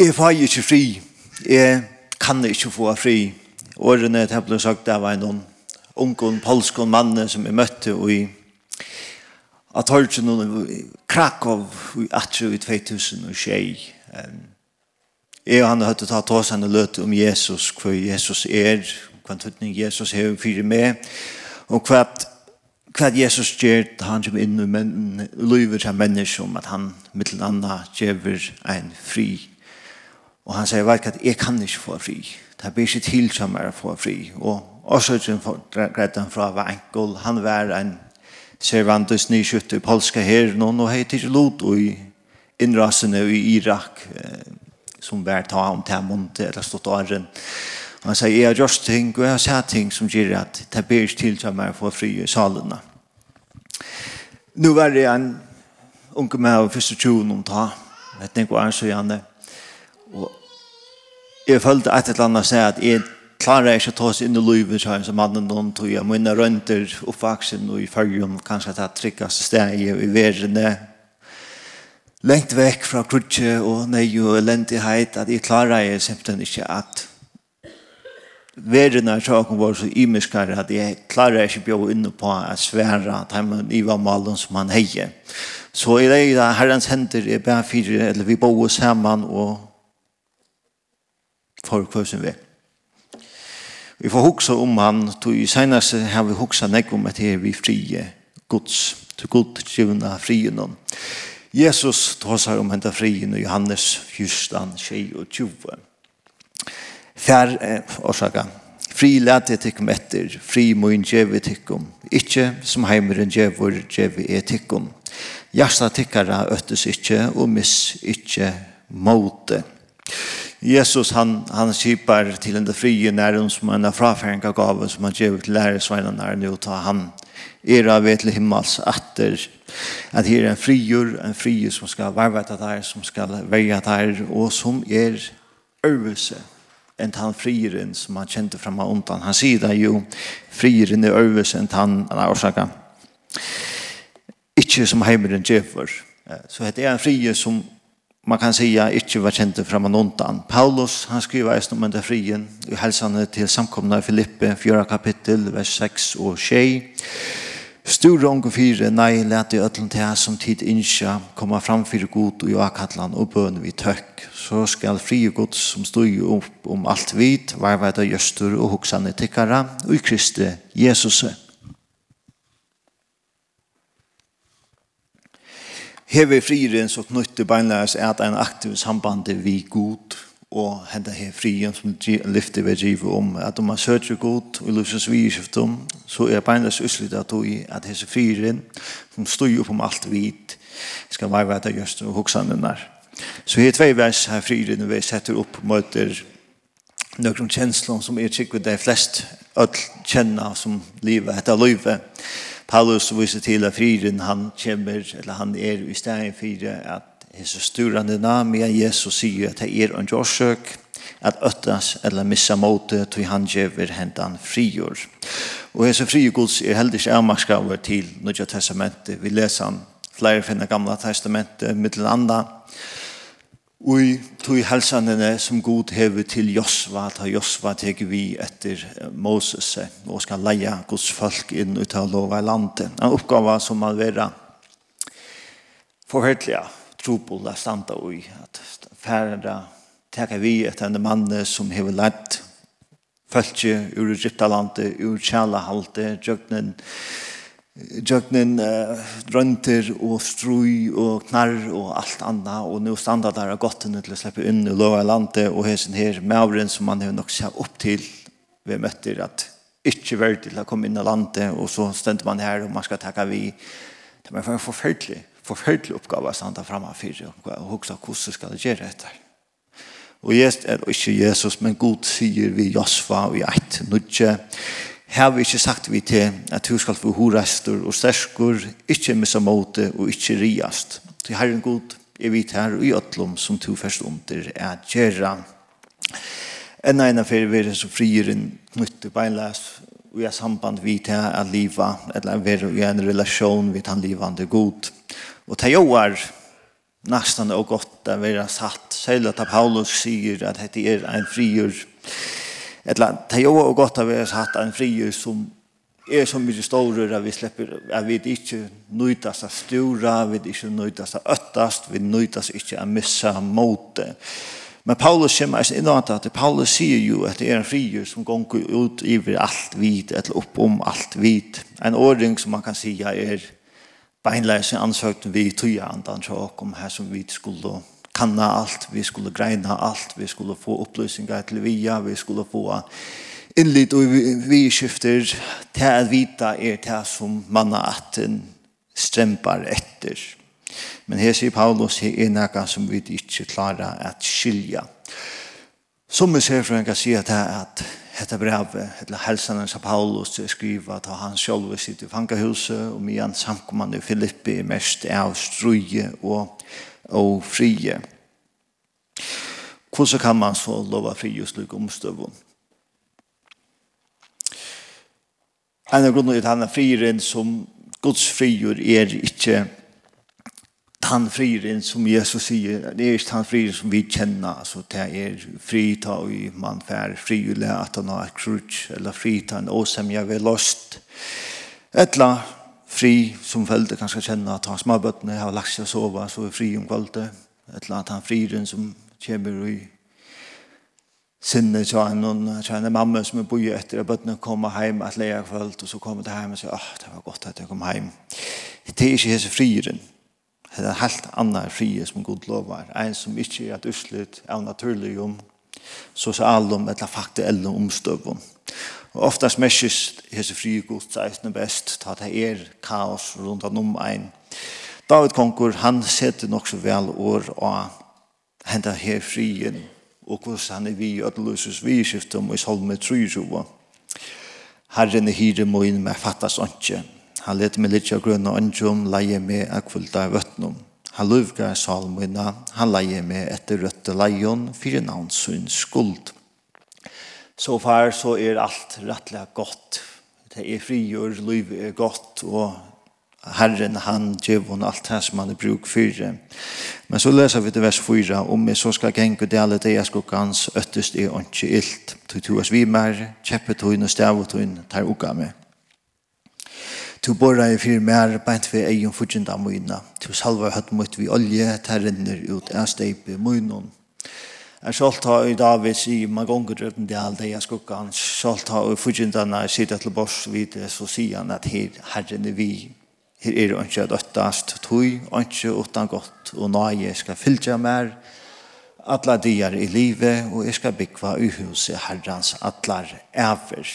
Jeg får ikke fri. Jeg kan ikke få fri. Årene til jeg ble sagt det var en noen ungen, polskon mann som jeg møtte i at Torgen noen Krakow i Atru i 2006. Jeg og han hadde tatt oss en løte om Jesus, hva Jesus er, hva tøtning Jesus har fyrir med, og hva, hva Jesus gjør til han som inn og livet til mennesker, om at han mittel anna gjør en fri Og han sier, vet at jeg kan ikke få fri. Det blir ikke til som er å få fri. Og også greit han fra var enkel. Han var en servantes nyskytte i polska her. Nå, nå heter ikke lot i innrasene i Irak som var ta om til måned eller stått åren. Han sier, jeg har gjort ting og jeg har sett ting som gjør at det blir ikke til som er å få fri i salene. Nu var det en unge med av første tjoen om ta. Jeg tenker hva er så gjerne. Og jeg følte et eller annet seg at jeg klarer ikke å ta oss inn i livet så som mannen noen tog jeg mine rønter oppvaksen og i følgen kanskje at jeg tryggast steg i verden lengt vekk fra krutje og nøy og elendighet at jeg klarer jeg simpelthen ikke at verden er saken vår så imiskere at jeg klarer ikke bjør inne på å svære at han i var malen som han heier så i det herrens hender er bare fire eller vi bor sammen og får kvøsen ved. Vi får hoksa om han, tog i senast har vi hoksa nekk om at her vi frie gods, til god givna frien om. Jesus tåsar om henta frien i Johannes 14, 20. Fær, eh, orsaka, fri lete tikkum etter, fri moin djevi tikkum, ikkje som heimeren djevor djevi e tikkum. Jasta tikkara öttes ikkje og miss ikkje måte. Jesus han han skipar till den frie nærum som en frafärnka gav som han ger till lärarsvänarna nu ta han er av et til himmels atter at her er en frigjur en frigjur som skal varva det här som skal väja det og som er øvelse enn han friren som han kjente frem av undan han sier det jo friren er øvelse enn han han har sagt ikke som heimeren gjever så heter det en frigjur som man kan säga inte var känt fram och undan. Paulus han skriver just om den frien i hälsande till samkomna i Filippe 4 kapitel vers 6 och 6. Stor ång och fyra, nej, lät i ødlen till som tid inskja, komma fram för god og jakatlan og bøn vid tök. Så skal fri og god som stod opp om alt vid, varveda gjøster og hoksane tikkara, og i Kristi Jesus. hever frien så knytter beinlæres er at en aktiv samband vi god og henta her frien som lyfter ved driver om at om man søker god og løses vi i skiftum så er beinlæres utslitt at vi at hese frien som styr opp om alt vit skal være vært av gjørst og der Så her tvei vers her frien vi setter opp møter nøkron kjenslom som er sikkert de flest öll kjenna som livet, etter livet Paulus viser til at friren han kommer, eller han er i stedet for at hese sturande namia Jesus sier at det er en jorsøk, at øttas eller missa måte til han gjever hentan frigjør. Og hese frigjørgods er heldig avmarskaver til Nødja Testamentet. Vi leser han flere finner gamla testamentet, mittel andre, Og tog helsanene som god hever til Josva, ta Josva teker vi etter Moses, og skal leie Guds folk inn ut av lova i landet. En oppgave som man være forhørtelig trobol er standa i, at færre teker vi etter en mann som hever lett, følge ur Egyptalandet, ur kjælehalte, djøgnen, djøgnen, Jöknen uh, rønter og strui og knarr og alt anna og nu standa der av gottene til å slippe inn i lova landet og hesen her mauren som man har nok sett opp til. Vi møtter at ikkje vært til å komme inn i landet og så stendte man her og man skal takka vi det var en forferdelig forferdelig oppgave å standa framme for og huksa hvordan skal det gjøre etter og Jesus, er ikke Jesus men god sier vi Josva og i eit nudje har vi ikke sagt vi til at du skal få horester og sterskur, ikke missa måte og ikke riast. Til Herren god, jeg vet her og i øtlom som to først under er gjerra. Enn ena fyrir vi er så frieren knytte beinlæs og jeg samband vi til at liva, eller vi er en relasjon vi til han livande god. Og til jo er nesten og godt at vi er satt, selv at Paulus sier at dette er en frier eller det er jo godt at vi har hatt en frier som er så mye større at vi slipper at vi ikke nøytast av stora vi ikke nøytast av øttast vi nøytast ikke av missa mot det. men Paulus kommer ikke inn at Paulus sier jo at det er en frier som går ut iver alt vid eller opp om alt vid en ordning som man kan si er beinleis i ansøkten vi tøya andan tjåk om her som vi skulle kanna alt, vi skulle greina alt, vi skulle få upplysningar til via, vi skulle få innlit og vi skifter til at vita er til som manna atten strempar etter. Men her sier Paulus her er noe som vi ikke klarer at skilja. Som vi ser fra en kan si at at dette brevet, eller helsanen som Paulus skriver at han selv sitter i fangehuset og mye han samkommende i Filippi mest av struje og og frie. Hvordan kan man så lova fri og slik omstøvun? En av grunnen er at han er friren som Guds frier er ikke han friren som Jesus sier, det er ikke han friren som vi kjenner, altså det er fri ta og man fær, fri i le at han har et krutsk, eller fri ta en åsemja ved lost. Etla fri som följde kanske känna att han småbötterna har lagt sig att sova så är fri om kvalitet. Eller att han friren som kommer i sinne så en, till en mamma som är bor efter att bötterna kommer hem att lägga kvällt och så kommer det hem och säger att det var gott att jag kom hem. Det är inte hese friren. Det är en helt annan frihet som god lovar. En som inte är att utslut av naturligum socialum eller faktuellum omstøvum. Og oftast mesjes hese frie god eisne best, ta det er kaos rundt om ein. David konkur, han setter nok så vel år og henta her frien, og hos han er vi i ødelusus vi skiftet om i solme trujroa. Herren er hyre moin med fattas åndsje. Han let meg litt av grunn og åndsjum, leie med akvulta vøtnum. Han luvgar salmina, han leie meg etter røtte leion, fire navnsun skuld så far så er alt rettelig godt. Det er frigjør, livet er godt, og Herren han gjev hon alt det som han er bruk for. Men så leser vi til vers 4, om vi så skal genge det alle det jeg skal gans, øttest er ikke illt. Du tog oss vi mer, kjeppet kjeppetøyn og stavotøyn tar uka med. Tu borra i fyr mer, beint vi egen fudgjenda møyna. Tu salva høtt mot vi olje, tar renner ut, er steipe møynon. Jeg skal ta i David sier, man gonger drøtten det all det jeg skukkan. Skal ta i fudgjendana sitte til bors videre, så sier han at her herren er vi. Her er ikke at øttast tog, ikke utan godt, og nøye skal fylltja mer. Atla diar i livet, og jeg skal bygva i huset herrans atlar æver.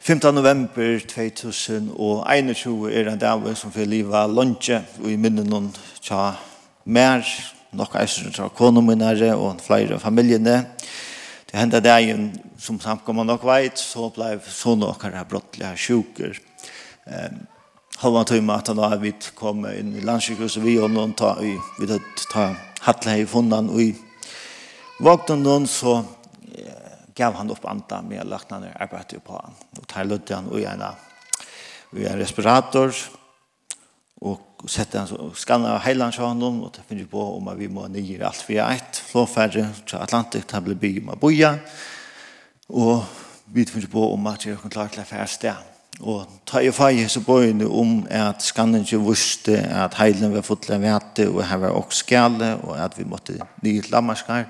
15. november 2021 er en dag som får livet lunge, og i minnen tja mer, nok eisen fra kone min her, og flere av familiene. Det hendte dagen, som samkommer nok veit, så ble sånne her brottlige sjuker. Um, halvan tøyma at han har vidt kommet inn i landsjukhuset vi og noen ta, vi, vi ta hattle i fundan og i vakten noen så gav han opp anta med lagt han arbeidet på han og tar lødde han og i en respirator og og sette han, og skanna heilan sjå honom, og det finner på om at vi må nye alt via eit, flåfærre til Atlantik, det blir by om å boja, og vi finner på om at vi kan klare til å fære sted. Og ta i fag i så bøyene om at skannen ikke vurste, at heilen var fotla vete, og her var også skjale, og at vi måtte nye til Lammarskar.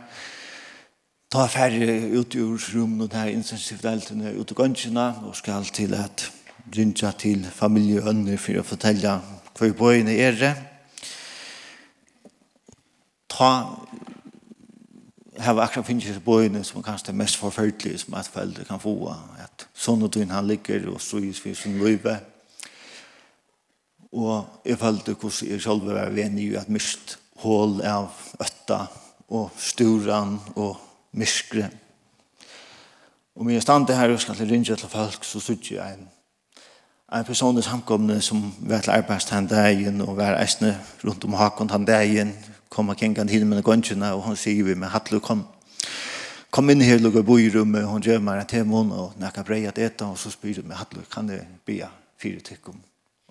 Ta færre ut i urrummet, og det her intensivdeltene ut i gønnsjene, og skal til at rinja til familie og ønner for å fortelle hvor bøyene er det, ta hava akkurat finnes i bøyene som kanskje det mest forfølgelige som et foreldre kan få, at sånn og døgn han ligger og strøyes for sin løyve. Og jeg følte hvordan jeg selv var venig i at mist hål av øtta og sturan og myskre. Og min stand her og skal til ringe til folk, så sitter jeg en en person i samkomne som var til arbeidst han dagen og var eisne rundt om hakon han dagen kom og kengan hinn med gongene og han sier vi med hattlu kom. Kom inn her lukka boirummet og hun gjør meg en temon og nekka brei at eta og så spyr med hattlu kan det be fire tykkum?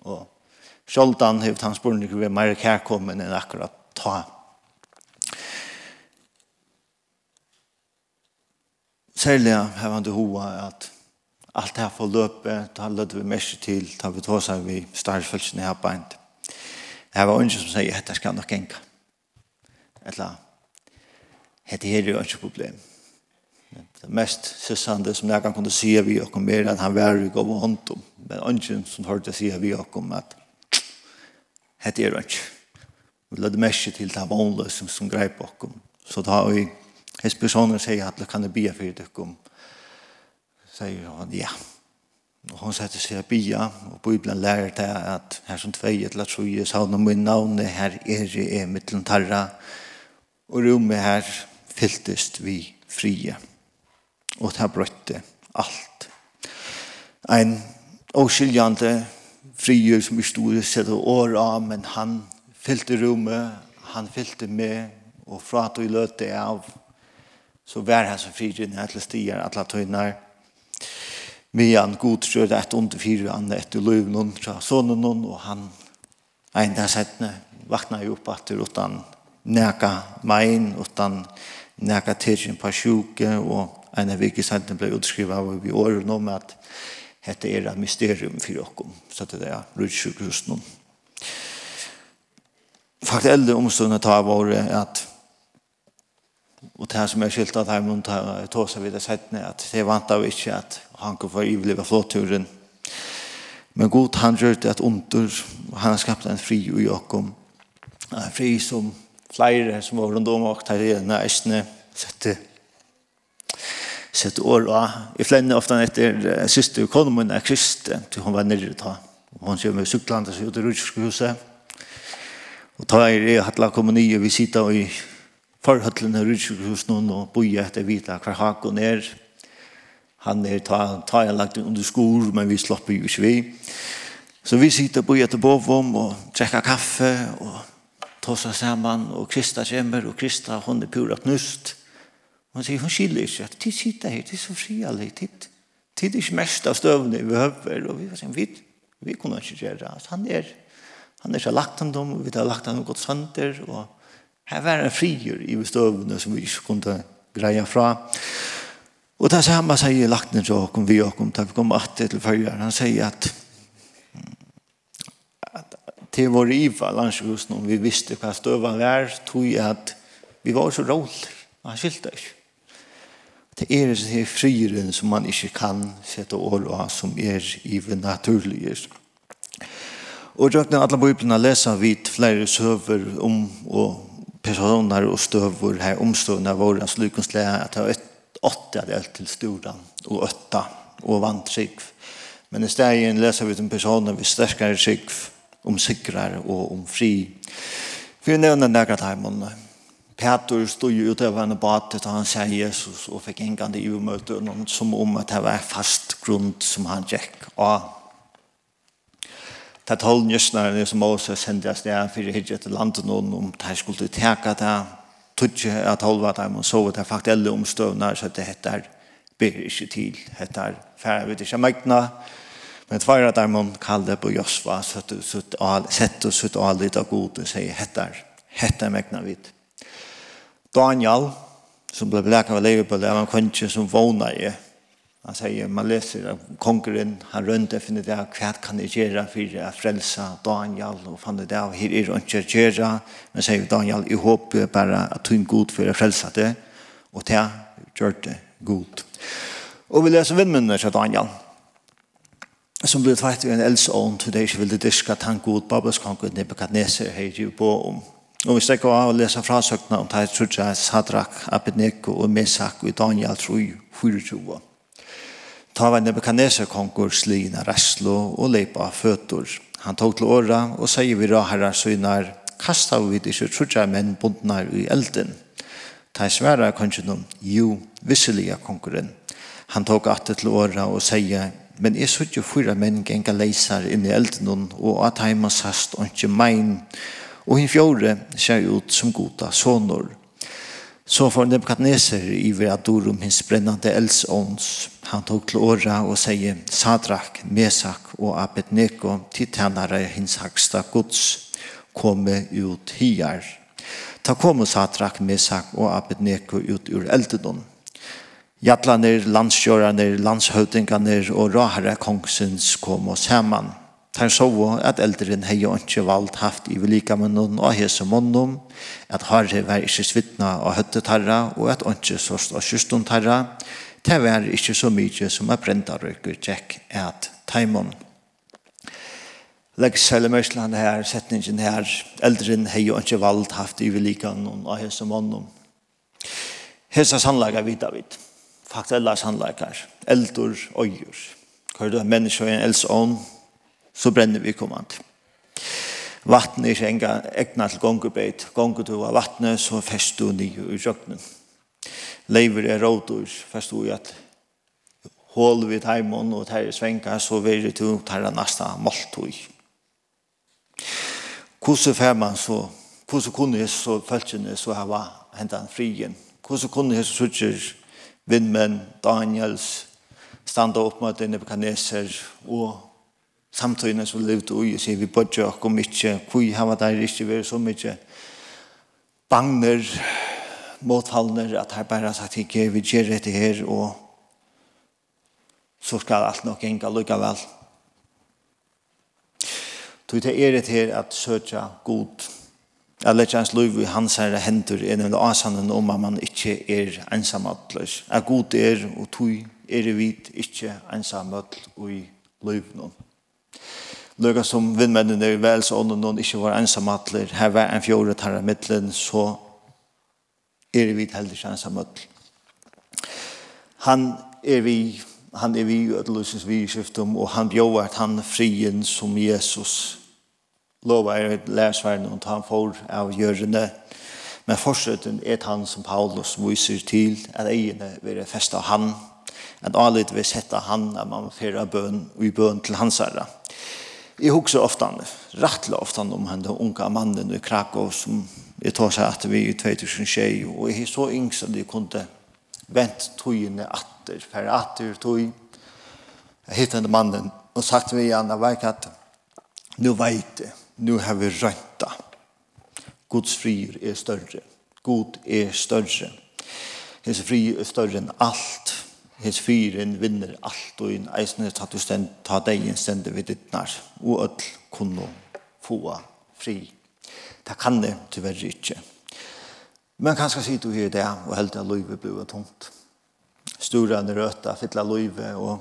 Og sjoldan har han spurning vi er mer kærkommen enn akkurat ta Særlig har han det hoa at Alt det her får løpet, da lødde vi mest til, da vi tog seg vi i her beint. Det her var ungen som sier, dette skal nok enka. Eller, dette her er jo ikke problem. Det mest søsande som jeg kan kunne si vi og mer er at han var i gav hånd om. Men ungen som hørte si vi og om at dette er jo ikke. Vi lødde mest til det her vanlige som, som greip om. Så da har vi Hes personer sier at det kan det bia fyrir dykkum sier hun ja. Og hun setter seg av bia, og Bibelen lærer det at her som tvei et lagt tro i saun om min navn, her er i er mittlen tarra, og rommet her fyltest vi frie. Og det har brøtte alt. Ein åskiljande frie som i store sette år av, men han fyllte rommet, han fyllte med, og fra at vi løte av, så vær han som frie, nær til stier, alle tøyner, Mian god tror det et under fire andre etter løv noen fra sonen og han en der settene vakna jo opp at det utan neka mein utan neka tidsin på sjuke og en av vikis settene ble utskrivet av vi året nå med at dette er et mysterium for dere så det er rutsjukhus noen. Faktisk eldre omstående tar våre at Og det som er skilt av her og det tog seg videre settene, at det vant av ikke at han kunne få iveleve flåturen. Men god han gjør det at under, han har skapt en fri i Jakob. En fri som flere som var rundt om og tar igjen av æsene, sette sette år og i flenne ofte etter siste økonomen er kristen, til hun var nere ta. og Hun kommer med syklandet seg ut i Rutsjøshuset. Og tar i hattla kommunie, vi sitter i forhøtlene rutsjukhusen og boie etter vita hver hakon er. Han er ta, ta jeg lagt under skor, men vi slapper jo ikke vi. Så vi sitter på vom og trekker kaffe og tossa saman og Krista kommer og Krista hon er pura knust. Hon sier, hon skiljer ikke at de sitter her, de er så frialig, tid. Tid er ikke mest av støvne vi høver. Og vi var sånn, vi, vi kunne ikke gjøre det. Han er, han er så lagt han dem, vi har lagt han något godt sønder og Her var en frigjør i bestøvende som vi ikke kunne greie fra. Og det samme sier Lakten til åkken, vi åkken, da vi kom alltid til følger. Han sier at, at til vår iva, landsjusen, om vi visste hva støven var, tog jeg at vi var så rolig. Han skilte ikke. Det er det her frieren som man ikke kan sette år av, som er i naturlige. Og jeg røkner alle bøyblene leser vidt flere søver om og personer og støver her omstående av våre slukkenslære at det var åtte av det til storan og åtta og vant skikv. Men i stedet leser vi om personer vi sterkere skikv om sikrare og om fri. Vi nevner nægge timen. Peter stod jo ute av henne bate da han sier Jesus og fikk engande i umøtene som om at det var fast grund som han gikk av ta tolv njøsnare som Moses sendte oss ned for å hitje til landet noen om de skulle teka det tutsi at holva dem og sove det faktuelle omstøvna så det heter ber ikke til. Heter færre vet ikke mekna men tvara dem om kalde på Josva sett og sutt og litt av god og sier heter heter mekna vid Daniel som ble blek av Liverpool det var en kanskje som vågna i Han sier, man leser av kongeren, han rønte og finner det, av hva kan jeg gjøre for å frelse Daniel, og fann det av, her er han ikke gjøre, men sier Daniel, jeg håper bare at hun god for å frelse det, og det gjør det god. Og vi leser vindmennene til Daniel, som ble tveit i en eldsån, til det ikke ville diske at han god. Babelskongen Nebuchadnezzar har i på om. Og vi stekker av å lese frasøkene om det, tror jeg Sadrak, Abednego og Mesak og Daniel tror jeg, 24. Ta var Nebuchadnezzar konkur slina ræslo og leipa føtur. Han tog til åra og sier vi raharar synar, kasta vi disse trutja menn bundnar i elden. Ta sværa kongen jo, visseliga konkurren. Han tog atter til åra og sier, men jeg sutt jo fyra menn genga leisar inn i elden og at heima sast og ikke mein. Og hinn fjore ser ut som goda sonor. Så får Nebukadneser iver att Dorum hins brännande eldsåns. Han tok til åra og sier Sadrak, Mesak og Abednego til tjänare hins haksta gods komme ut hier. Ta kom Sadrak, Mesak og Abednego ut ur eldedom. Jatlaner, landsgöraner, landshövdingarna og rahare kongsens kom oss hemman. Tan så at eldren hei og ikke valgt haft i velika munnen og hese munnen, at harre var ikke svittna og høtte tarra, og at ikke såst og kyrstund tarra, det var ikke så mye som er brenda røyker tjekk at taimon. Legg selv mørsland her, setningen her, eldren hei og ikke valgt haft i velika munnen og hese munnen. Hesa sannlaga vita vidt. Fakta ella og Eldur, Hva er det? Mennesker og en eldsånd så brenner vi kommand. Vatten er ikke engang egna til gongebeit. Gonger du av vattnet, så fest du nye i røknen. Leiver er rådor, fest du i at hål vi teimen og teir svenka, så vil du teir nasta måltøy. Hvordan fer man så, hvordan kunne jeg så følgjene så hava hentan frien? Hvordan kunne jeg så suttjer vindmenn, Daniels, standa opp mot Nebuchadnezzar og samtøyene som levde ui, og sier vi bodde og om ikke, hvor hava der ikke vært så mykje bagner, motfallner, at her bare sagt ikke, vi gjør dette her, og så skal alt nok enga lykkevel. Tog det er det her at søtja god, at lette hans liv i hans herre hendur, er nemlig asanen om at man ikke er ensamadløs. At god er, og tog er vi ikke ensamadl i liv noen. Løga som vindmennene i velsånden og ikke var ensamatler, her var en fjoret her i midtelen, så er vi heller ikke ensamatler. Han er vi han er vi i ødeløsens vi og han bjóar at han frien som Jesus lova er et lærsverden, og han får av gjørende. Men fortsetten er han som Paulus viser til, at egene vil festa han, at alle vil sette han, at man fyrir bøn og i bøn til hans herre. Jeg husker ofte, rettelig ofte om han den unge mannen i Krakow som jeg tar seg at vi i 2006 og jeg er så yngst at jeg kunne vent togene atter, for atter tog. Jeg hittet den mannen og sagt vi igjen, jeg vet at nå vet jeg, nå har vi rønta. Guds frier er større. God er større. Hese fri er større enn alt hans fyren vinner alt og inn eisne tatt du stend, ta deg stende vid dittnar og ødel kunne få fri. Det kan det tyverre ikke. Men kanskje sier du her det, og helt at løyve blir tomt. Storene røta, fytla løyve, og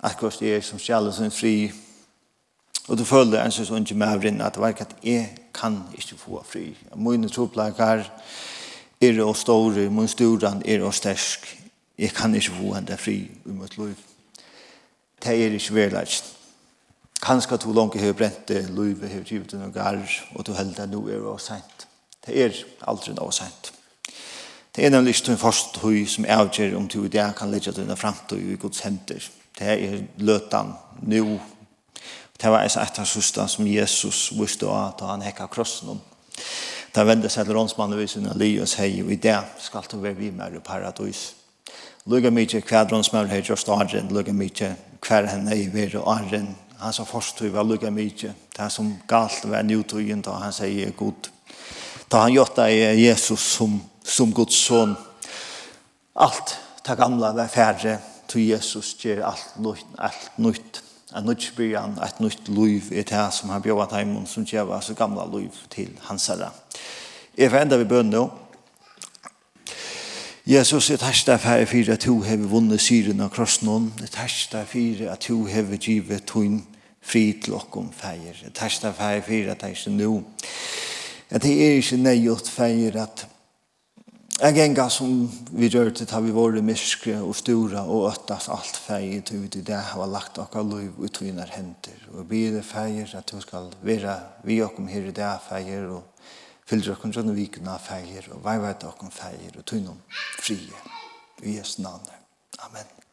akkurat det er som skjæler sin fri. Og du føler en sånn ikke med avrinne at det var ikke at jeg kan ikke få fri. Mine troplager er og store, min storan er og stersk, Jeg kan ikke få henne fri i mitt liv. Det er ikke verleis. Kanskje to langt har brent det livet, har givet noen garr, og du held det nå er det sent. Det er aldri noe sent. Det er nemlig ikke en første høy som avgjør om du i dag kan legge dine fremtid i Guds hender. Det er løtan nå. Det var et av søsta som Jesus visste at han hekka krossen om. Da vende seg til rånsmannen og sin li og sier, i dag skal du være vi med i paradis. Luga mykje kvadron som han har gjort arren, luga mykje hver henne i vir og åren. Han sa forstøy var luga mykje. Det som galt var njutøyen da han sier god. Da han gjort det Jesus som, som Guds son. Alt det gamla var færre til Jesus gjør alt nytt. Alt nytt. En nytt byrjan, et nytt liv i det som han bjør at heimen som gjør så gamla liv til hans herre. Jeg får enda vi bøn nå. Jesus, et hersta færre fyrir at du hever vunnet syren av krossen, et hersta fyrir at du hever givet tun fri til okkom færre, et hersta færre fyrir at hersta nu, at det er ikke nøyot færre at jeg genga som vi rørte tar vi våre myskre og stora og øttas alt færre til vi til det har lagt okka liv ut vinar henter, og jeg blir det færre at du skal være vi okkom her i det færre og Fylgjer okkon sjønne vikna feir, og vei veit okkon feir, og tog noen frie. I Jesu navn. Amen.